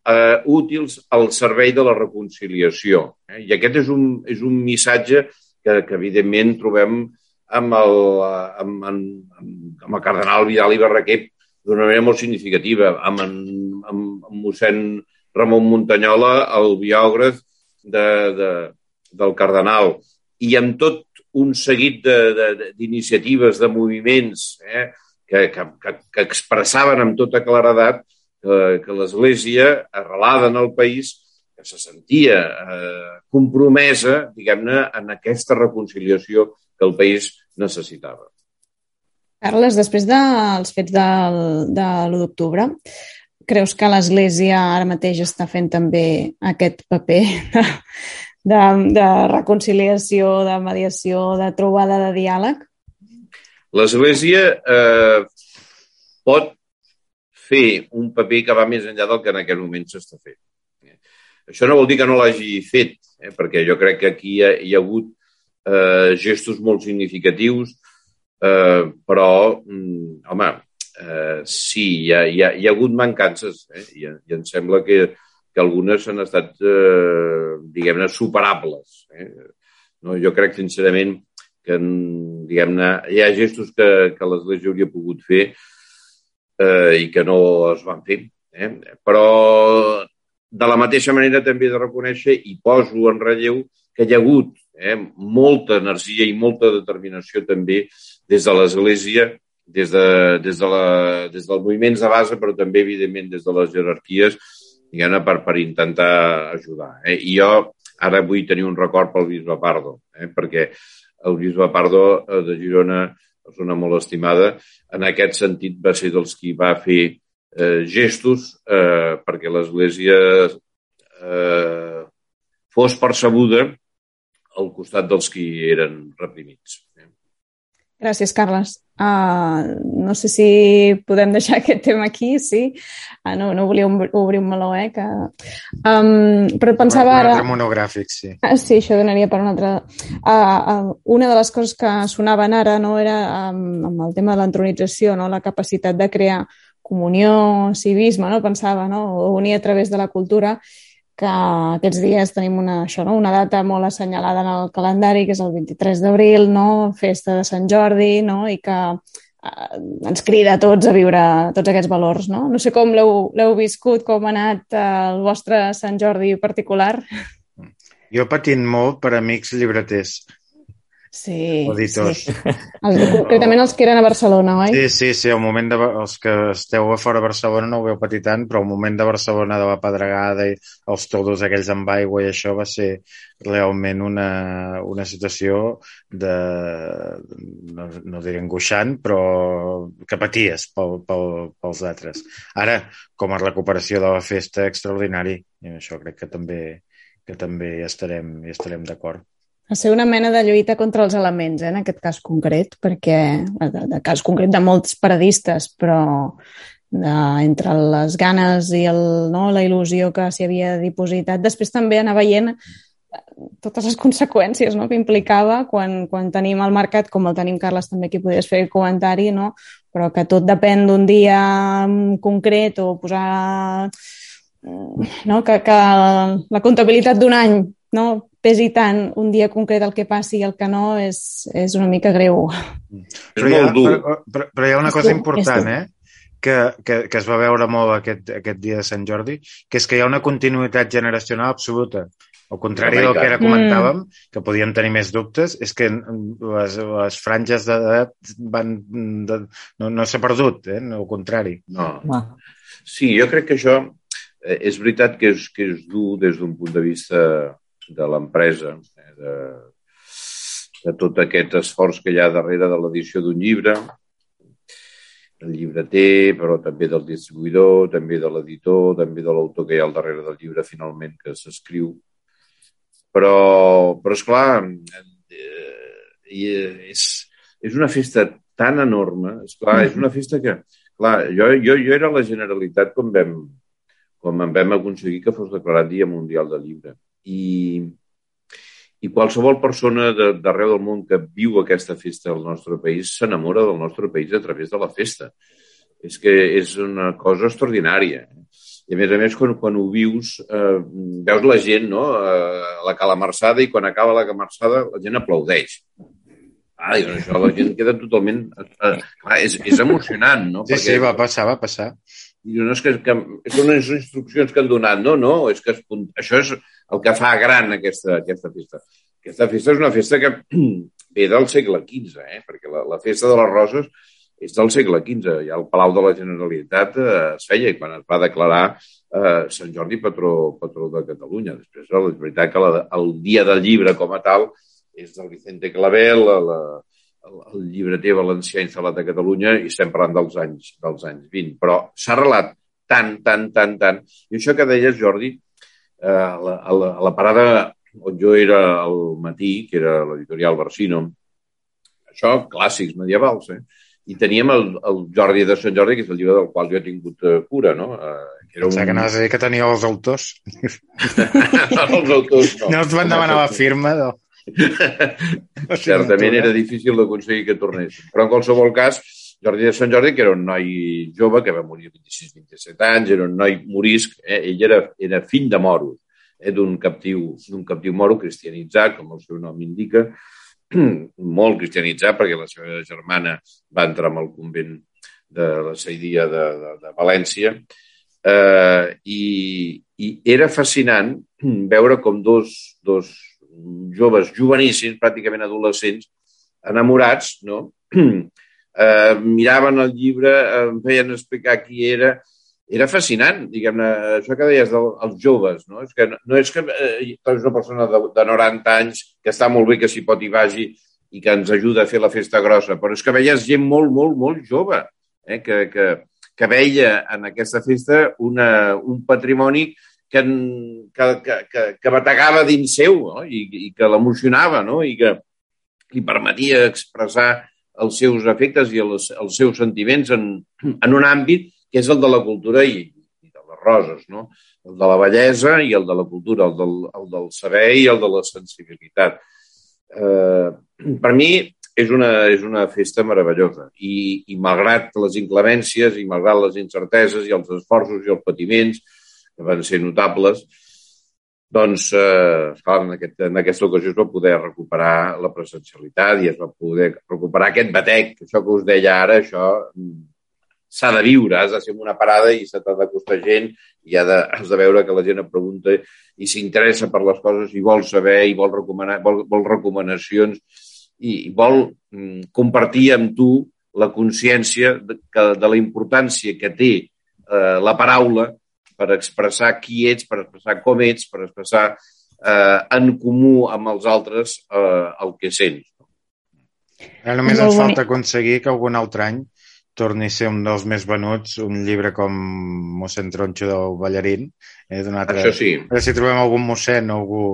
eh, útils al servei de la reconciliació. Eh? I aquest és un, és un missatge que, que evidentment trobem amb el, amb, amb, amb el cardenal Vidal i Barraquer d'una manera molt significativa, amb, en, amb, amb mossèn Ramon Montanyola, el biògraf de, de, del cardenal, i amb tot un seguit d'iniciatives, de, de, de moviments eh, que, que, que, que expressaven amb tota claredat que, que l'Església, arrelada en el país, que se sentia eh, compromesa, diguem-ne, en aquesta reconciliació que el país necessitava. Carles, després dels fets del, de l'1 d'octubre, creus que l'Església ara mateix està fent també aquest paper de, de, de reconciliació, de mediació, de trobada de diàleg? L'Església eh, pot fer un paper que va més enllà del que en aquest moment s'està fent. Això no vol dir que no l'hagi fet, eh, perquè jo crec que aquí hi ha, hi ha hagut eh, gestos molt significatius, Eh, però, mm, home, eh, sí, hi ha, hi, ha, hi ha hagut mancances eh? I, i em sembla que, que algunes han estat, eh, diguem-ne, superables. Eh? No, jo crec, sincerament, que diguem-ne, hi ha gestos que, que l'Església hauria pogut fer eh, i que no es van fer. Eh? Però de la mateixa manera també he de reconèixer i poso en relleu que hi ha hagut eh, molta energia i molta determinació també des de l'Església, des, de, des, de la, des dels moviments de base, però també, evidentment, des de les jerarquies, diguem per, per intentar ajudar. Eh? I jo ara vull tenir un record pel bisbe Pardo, eh? perquè el bisbe Pardo eh, de Girona, persona molt estimada, en aquest sentit va ser dels qui va fer eh, gestos eh, perquè l'Església eh, fos percebuda al costat dels qui eren reprimits. Gràcies, Carles. Uh, no sé si podem deixar aquest tema aquí, sí. Uh, no, no volia obrir un meló, eh? Que... Um, però pensava ara... Un altre monogràfic, sí. Uh, sí, això donaria per un altre... Uh, uh, una de les coses que sonaven ara no era um, amb el tema de l'entronització, no? la capacitat de crear comunió, civisme, no? pensava, no? o unir a través de la cultura que aquests dies tenim una, això, no? una data molt assenyalada en el calendari, que és el 23 d'abril, no? festa de Sant Jordi, no? i que eh, ens crida a tots a viure tots aquests valors. No, no sé com l'heu viscut, com ha anat eh, el vostre Sant Jordi particular. Jo patint molt per amics llibreters. Sí. Auditors. Sí. Els, concretament els que eren a Barcelona, oi? Sí, sí, sí. El moment de, els que esteu a fora de Barcelona no ho veu patir tant, però el moment de Barcelona de la pedregada i els todos aquells amb aigua i això va ser realment una, una situació de, no, no diré angoixant, però que paties pel, pel, pels altres. Ara, com a recuperació de la festa, extraordinari. I això crec que també que també hi estarem, hi estarem d'acord a ser una mena de lluita contra els elements, eh, en aquest cas concret, perquè, de, de cas concret de molts paradistes, però de, entre les ganes i el, no, la il·lusió que s'hi havia dipositat, després també anar veient eh, totes les conseqüències no, que implicava quan, quan tenim el mercat, com el tenim, Carles, també aquí podries fer el comentari, no? però que tot depèn d'un dia concret o posar no? que, que la comptabilitat d'un any no? Pesi tant un dia concret el que passi i el que no és, és una mica greu. Però hi ha, però, però, però hi ha una cosa important, eh? Que, que, que es va veure molt aquest, aquest dia de Sant Jordi, que és que hi ha una continuïtat generacional absoluta. Al contrari del que ara comentàvem, mm. que podíem tenir més dubtes, és que les, les franges d'edat van... De, no no s'ha perdut, eh? al contrari. No. Sí, jo crec que això eh, és veritat que és, que és dur des d'un punt de vista de l'empresa, eh, de, de tot aquest esforç que hi ha darrere de l'edició d'un llibre, del llibreter, però també del distribuïdor, també de l'editor, també de l'autor que hi ha al darrere del llibre finalment que s'escriu. Però, però esclar, eh, és, és una festa tan enorme, esclar, és una festa que, clar, jo, jo, jo era la Generalitat com vam, com vam aconseguir que fos declarat Dia Mundial del Llibre i, i qualsevol persona d'arreu del món que viu aquesta festa al nostre país s'enamora del nostre país a través de la festa. És que és una cosa extraordinària. I a més a més, quan, quan ho vius, eh, veus la gent, no?, eh, la calamarsada, i quan acaba la calamarsada la gent aplaudeix. Ah, dius, això la gent queda totalment... Eh, clar, és, és emocionant, no? Sí, Perquè... sí, va passar, va passar. I no és que, que són unes instruccions que han donat, no, no, és que es, això és el que fa gran aquesta, aquesta festa. Aquesta festa és una festa que ve del segle XV, eh? perquè la, la festa de les roses és del segle XV. Ja el Palau de la Generalitat eh, es feia quan es va declarar eh, Sant Jordi patró, patró de Catalunya. Després, és veritat que la, el dia del llibre com a tal és del Vicente Clavel, la, la, el, llibreter valencià instal·lat a Catalunya i estem parlant dels anys, dels anys 20. Però s'ha relat tant, tant, tant, tant. I això que deies, Jordi, eh, a, la, a, la, a la parada on jo era al matí, que era l'editorial Barsino, això, clàssics medievals, eh? I teníem el, el Jordi de Sant Jordi, que és el llibre del qual jo he tingut uh, cura, no? Que era un... que anaves a dir que tenia els autors. no, els autors no. No els van demanar la firma, no. Certament era difícil d'aconseguir que tornés. Però en qualsevol cas, Jordi de Sant Jordi, que era un noi jove, que va morir a 26-27 anys, era un noi morisc, eh? ell era, era fill de moros, eh? d'un captiu, captiu moro cristianitzat, com el seu nom indica, molt cristianitzat, perquè la seva germana va entrar en el convent de la Saidia de, de, de València, eh, i, i era fascinant veure com dos, dos joves joveníssims, pràcticament adolescents, enamorats, no? eh, miraven el llibre, em feien explicar qui era, era fascinant, diguem-ne, això que deies dels joves, no? És que no és que eh, és una persona de, de 90 anys que està molt bé que s'hi pot i vagi i que ens ajuda a fer la festa grossa, però és que veies gent molt, molt, molt jove, eh? que, que, que veia en aquesta festa una, un patrimoni que, que, que, que bategava dins seu no? I, i que l'emocionava no? i que li permetia expressar els seus efectes i els, els seus sentiments en, en un àmbit que és el de la cultura i, i de les roses, no? el de la bellesa i el de la cultura, el del, el del saber i el de la sensibilitat. Eh, per mi és una, és una festa meravellosa i, i malgrat les inclemències i malgrat les incerteses i els esforços i els patiments que van ser notables, doncs, eh, esclar, en, aquest, en aquesta ocasió es va poder recuperar la presencialitat i es va poder recuperar aquest batec, això que us deia ara, això mm, s'ha de viure, has de ser una parada i se t'ha d'acostar gent i ha de, has de veure que la gent et pregunta i s'interessa per les coses i vol saber i vol, recomanar, vol, vol recomanacions i, i vol mm, compartir amb tu la consciència de, que, de la importància que té eh, la paraula per expressar qui ets, per expressar com ets, per expressar eh, en comú amb els altres eh, el que sents. Ara només ens falta aconseguir que algun altre any torni a ser un dels més venuts un llibre com mossèn Tronxo del Ballarín. Eh, altre... Això sí. A veure si trobem algun mossèn o algú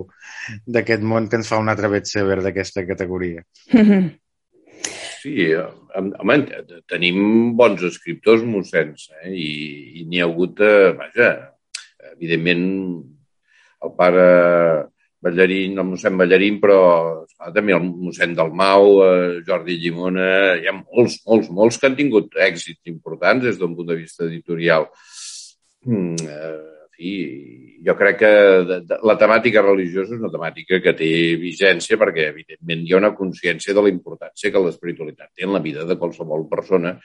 d'aquest món que ens fa un altre betsever d'aquesta categoria. Sí, home, tenim bons escriptors mossens, eh? i, i n'hi ha hagut, eh, vaja, evidentment, el pare Ballarín, el mossèn Ballarín, però esclar, també el mossèn Dalmau, eh, Jordi Llimona, hi ha molts, molts, molts que han tingut èxits importants des d'un punt de vista editorial. Mm, eh, fi, jo crec que de, de, la temàtica religiosa és una temàtica que té vigència perquè, evidentment, hi ha una consciència de la importància que l'espiritualitat té en la vida de qualsevol persona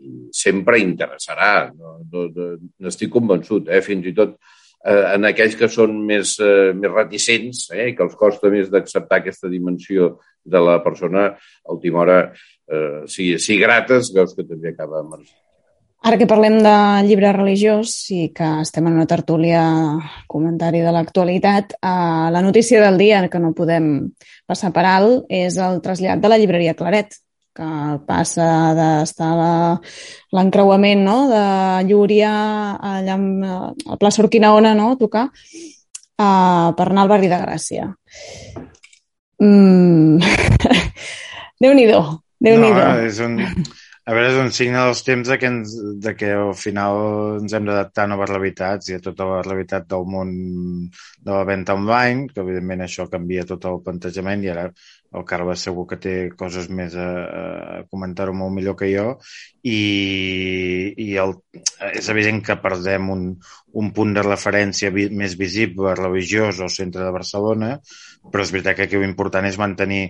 i sempre interessarà. No, no, no, N'estic convençut, eh? fins i tot eh, en aquells que són més, eh, més reticents eh? que els costa més d'acceptar aquesta dimensió de la persona, a última hora, eh, si, si grates, veus que també acaba emergint. Ara que parlem de llibre religiós i que estem en una tertúlia comentari de l'actualitat, eh, la notícia del dia que no podem passar per alt és el trasllat de la llibreria Claret, que passa d'estar a l'encreuament no? de Llúria allà a plaça Urquinaona, no? a tocar, uh, per anar al barri de Gràcia. Mm. Déu-n'hi-do, déu nhi no, és un, A veure, és un signe dels temps de que, ens, de que al final ens hem d'adaptar a noves realitats i a tota la realitat del món de la venda online, que evidentment això canvia tot el plantejament i ara el Carles segur que té coses més a, a comentar-ho molt millor que jo. I, i el, és evident que perdem un, un punt de referència vi, més visible religiós al centre de Barcelona, però és veritat que aquí l'important és mantenir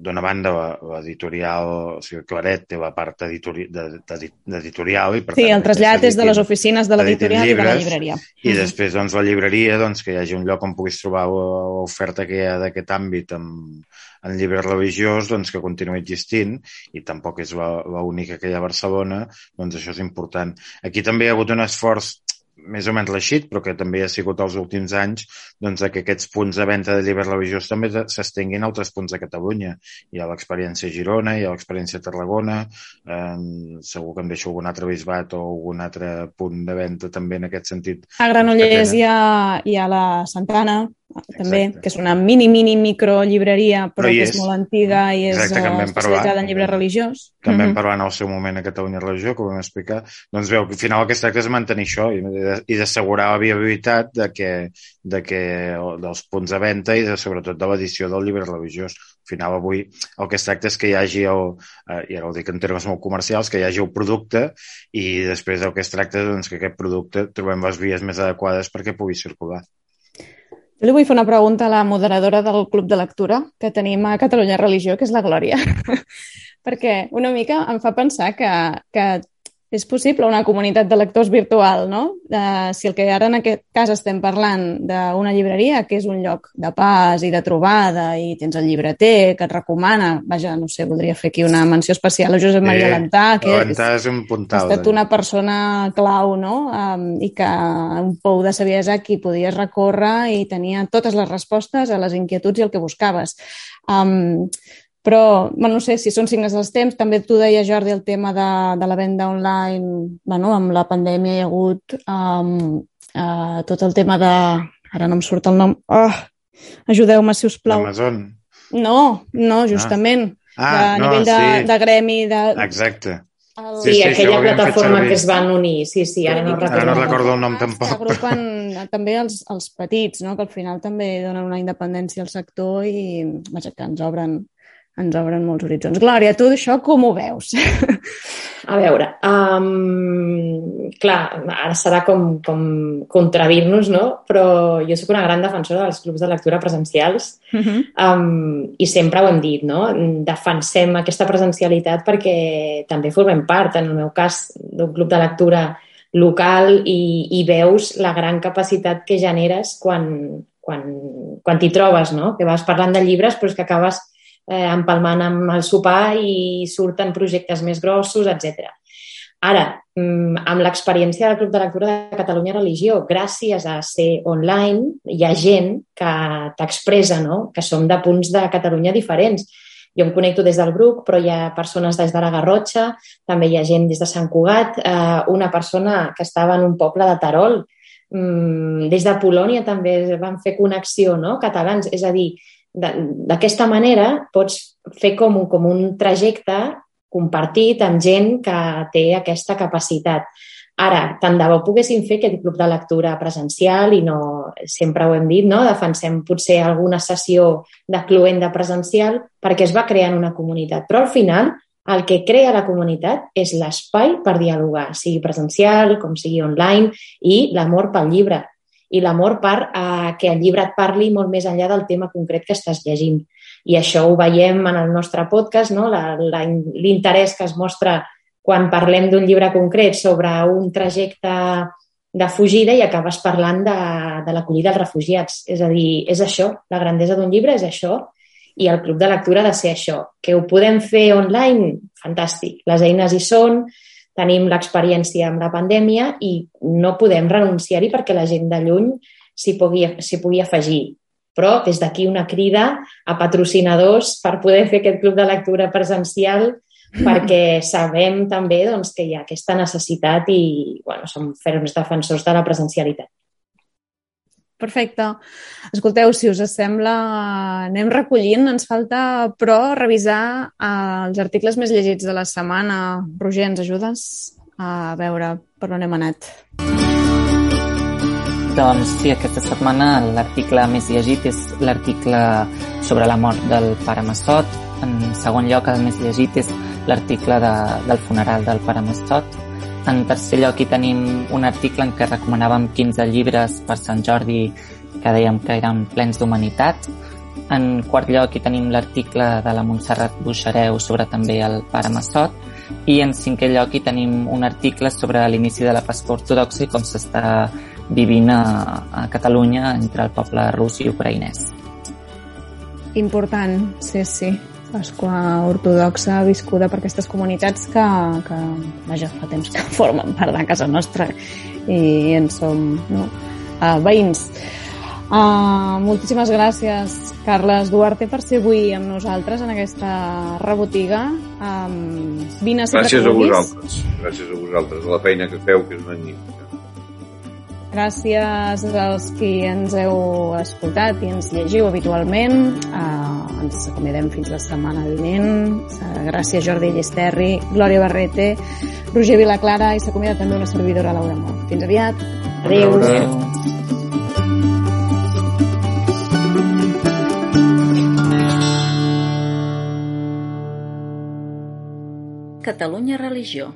d'una banda l'editorial, o sigui, Claret té la part editori, d'editorial i per sí, tant, el trasllat és de les oficines de l'editorial i de la llibreria. I mm. després doncs, la llibreria, doncs, que hi hagi un lloc on puguis trobar l'oferta que hi ha d'aquest àmbit amb, en llibre religiós doncs, que continuï existint i tampoc és l'única que hi ha a Barcelona, doncs això és important. Aquí també hi ha hagut un esforç més o menys l'eixit, però que també ha sigut els últims anys doncs, que aquests punts de venda de llibres religiosos també s'estenguin a altres punts de Catalunya. Hi ha l'experiència Girona, hi ha l'experiència Tarragona, eh, segur que em deixo algun altre bisbat o algun altre punt de venda també en aquest sentit. A Granollers hi ha, hi ha la Santana, també, Exacte. que és una mini, mini micro llibreria, però, però que és, és molt antiga i és Exacte, uh, especialitzada en llibre religiós. Que en vam -hmm. parlar en el seu moment a Catalunya Religió, que ho vam explicar. Doncs veu, al final el que es tracta és mantenir això i d'assegurar la viabilitat de que, de que, dels punts de venda i de, sobretot de l'edició del llibre religiós. Al final, avui, el que es tracta és que hi hagi, el, eh, i ara ho dic en termes molt comercials, que hi hagi el producte i després el que es tracta és doncs, que aquest producte trobem les vies més adequades perquè pugui circular. Jo li vull fer una pregunta a la moderadora del Club de Lectura que tenim a Catalunya Religió, que és la Glòria. Perquè una mica em fa pensar que, que és possible una comunitat de lectors virtual, no? Uh, si el que ara en aquest cas estem parlant d'una llibreria, que és un lloc de pas i de trobada, i tens el llibreter que et recomana, vaja, no sé, voldria fer aquí una menció especial a Josep Maria eh, Lantà, que és, és un puntal, ha estat una persona clau, no? Um, I que un pou de saviesa aquí podies recórrer i tenia totes les respostes a les inquietuds i el que buscaves. Um, però, bueno, no sé si són signes dels temps. També tu deia, Jordi, el tema de, de la venda online. Bueno, amb la pandèmia hi ha hagut um, uh, tot el tema de... Ara no em surt el nom. Oh, Ajudeu-me, si us plau. Amazon. No, no, justament. Ah, ah a no, nivell de, sí. de gremi. De... Exacte. El... Sí, sí, sí, aquella plataforma que es van unir. Sí, sí, ara no recordo. Ara no recordo el nom tampoc. Que agrupen també els, els petits, no? que al final també donen una independència al sector i vaja, que ens obren ens obren molts horitzons. Glòria, tu d'això com ho veus? A veure, um, clar, ara serà com, com contradir-nos, no? Però jo sóc una gran defensora dels clubs de lectura presencials uh -huh. um, i sempre ho hem dit, no? Defensem aquesta presencialitat perquè també formem part, en el meu cas, d'un club de lectura local i, i veus la gran capacitat que generes quan, quan, quan t'hi trobes, no? Que vas parlant de llibres però és que acabes eh, empalmant amb el sopar i surten projectes més grossos, etc. Ara, mm, amb l'experiència del Club de Lectura de Catalunya Religió, gràcies a ser online, hi ha gent que t'expressa no? que som de punts de Catalunya diferents. Jo em connecto des del Bruc, però hi ha persones des de la Garrotxa, també hi ha gent des de Sant Cugat, eh, una persona que estava en un poble de Tarol, mm, des de Polònia també van fer connexió, no?, catalans. És a dir, D'aquesta manera pots fer com un, com un trajecte compartit amb gent que té aquesta capacitat. Ara, tant de bo poguéssim fer aquest club de lectura presencial i no, sempre ho hem dit, no? defensem potser alguna sessió de cluent de presencial perquè es va creant una comunitat. Però al final el que crea la comunitat és l'espai per dialogar, sigui presencial, com sigui online, i l'amor pel llibre i l'amor per eh, que el llibre et parli molt més enllà del tema concret que estàs llegint. I això ho veiem en el nostre podcast, no? l'interès que es mostra quan parlem d'un llibre concret sobre un trajecte de fugida i acabes parlant de, de l'acollida als refugiats. És a dir, és això, la grandesa d'un llibre és això i el club de lectura ha de ser això. Que ho podem fer online? Fantàstic. Les eines hi són, tenim l'experiència amb la pandèmia i no podem renunciar-hi perquè la gent de lluny s'hi pugui, pugui afegir. Però des d'aquí una crida a patrocinadors per poder fer aquest club de lectura presencial perquè sabem també doncs, que hi ha aquesta necessitat i bueno, som ferms defensors de la presencialitat. Perfecte. Escolteu, si us sembla, anem recollint. Ens falta, però, revisar eh, els articles més llegits de la setmana. Roger, ens ajudes a veure per on hem anat? Doncs sí, aquesta setmana l'article més llegit és l'article sobre la mort del pare Massot. En segon lloc, el més llegit és l'article de, del funeral del pare Massot. En tercer lloc hi tenim un article en què recomanàvem 15 llibres per Sant Jordi que dèiem que eren plens d'humanitat. En quart lloc hi tenim l'article de la Montserrat Buixareu sobre també el pare Massot. I en cinquè lloc hi tenim un article sobre l'inici de la Pasqua Ortodoxa i com s'està vivint a, a Catalunya entre el poble rus i ucraïnès. Important, sí, sí. Pasqua ortodoxa viscuda per aquestes comunitats que, que vaja, fa temps que formen part de casa nostra i en som no, uh, veïns. Uh, moltíssimes gràcies, Carles Duarte, per ser avui amb nosaltres en aquesta rebotiga. Um, vine Gràcies a vosaltres. Gràcies a vosaltres, a la feina que feu, que és magnífica. Gràcies als qui ens heu escoltat i ens llegiu habitualment. Uh, ens acomodem fins la setmana vinent. Uh, gràcies Jordi Llesterri, Glòria Barrete, Roger Vilaclara i s'acomiada també una servidora Laura Mont. Fins aviat. Adéu. Adéu. Catalunya Religió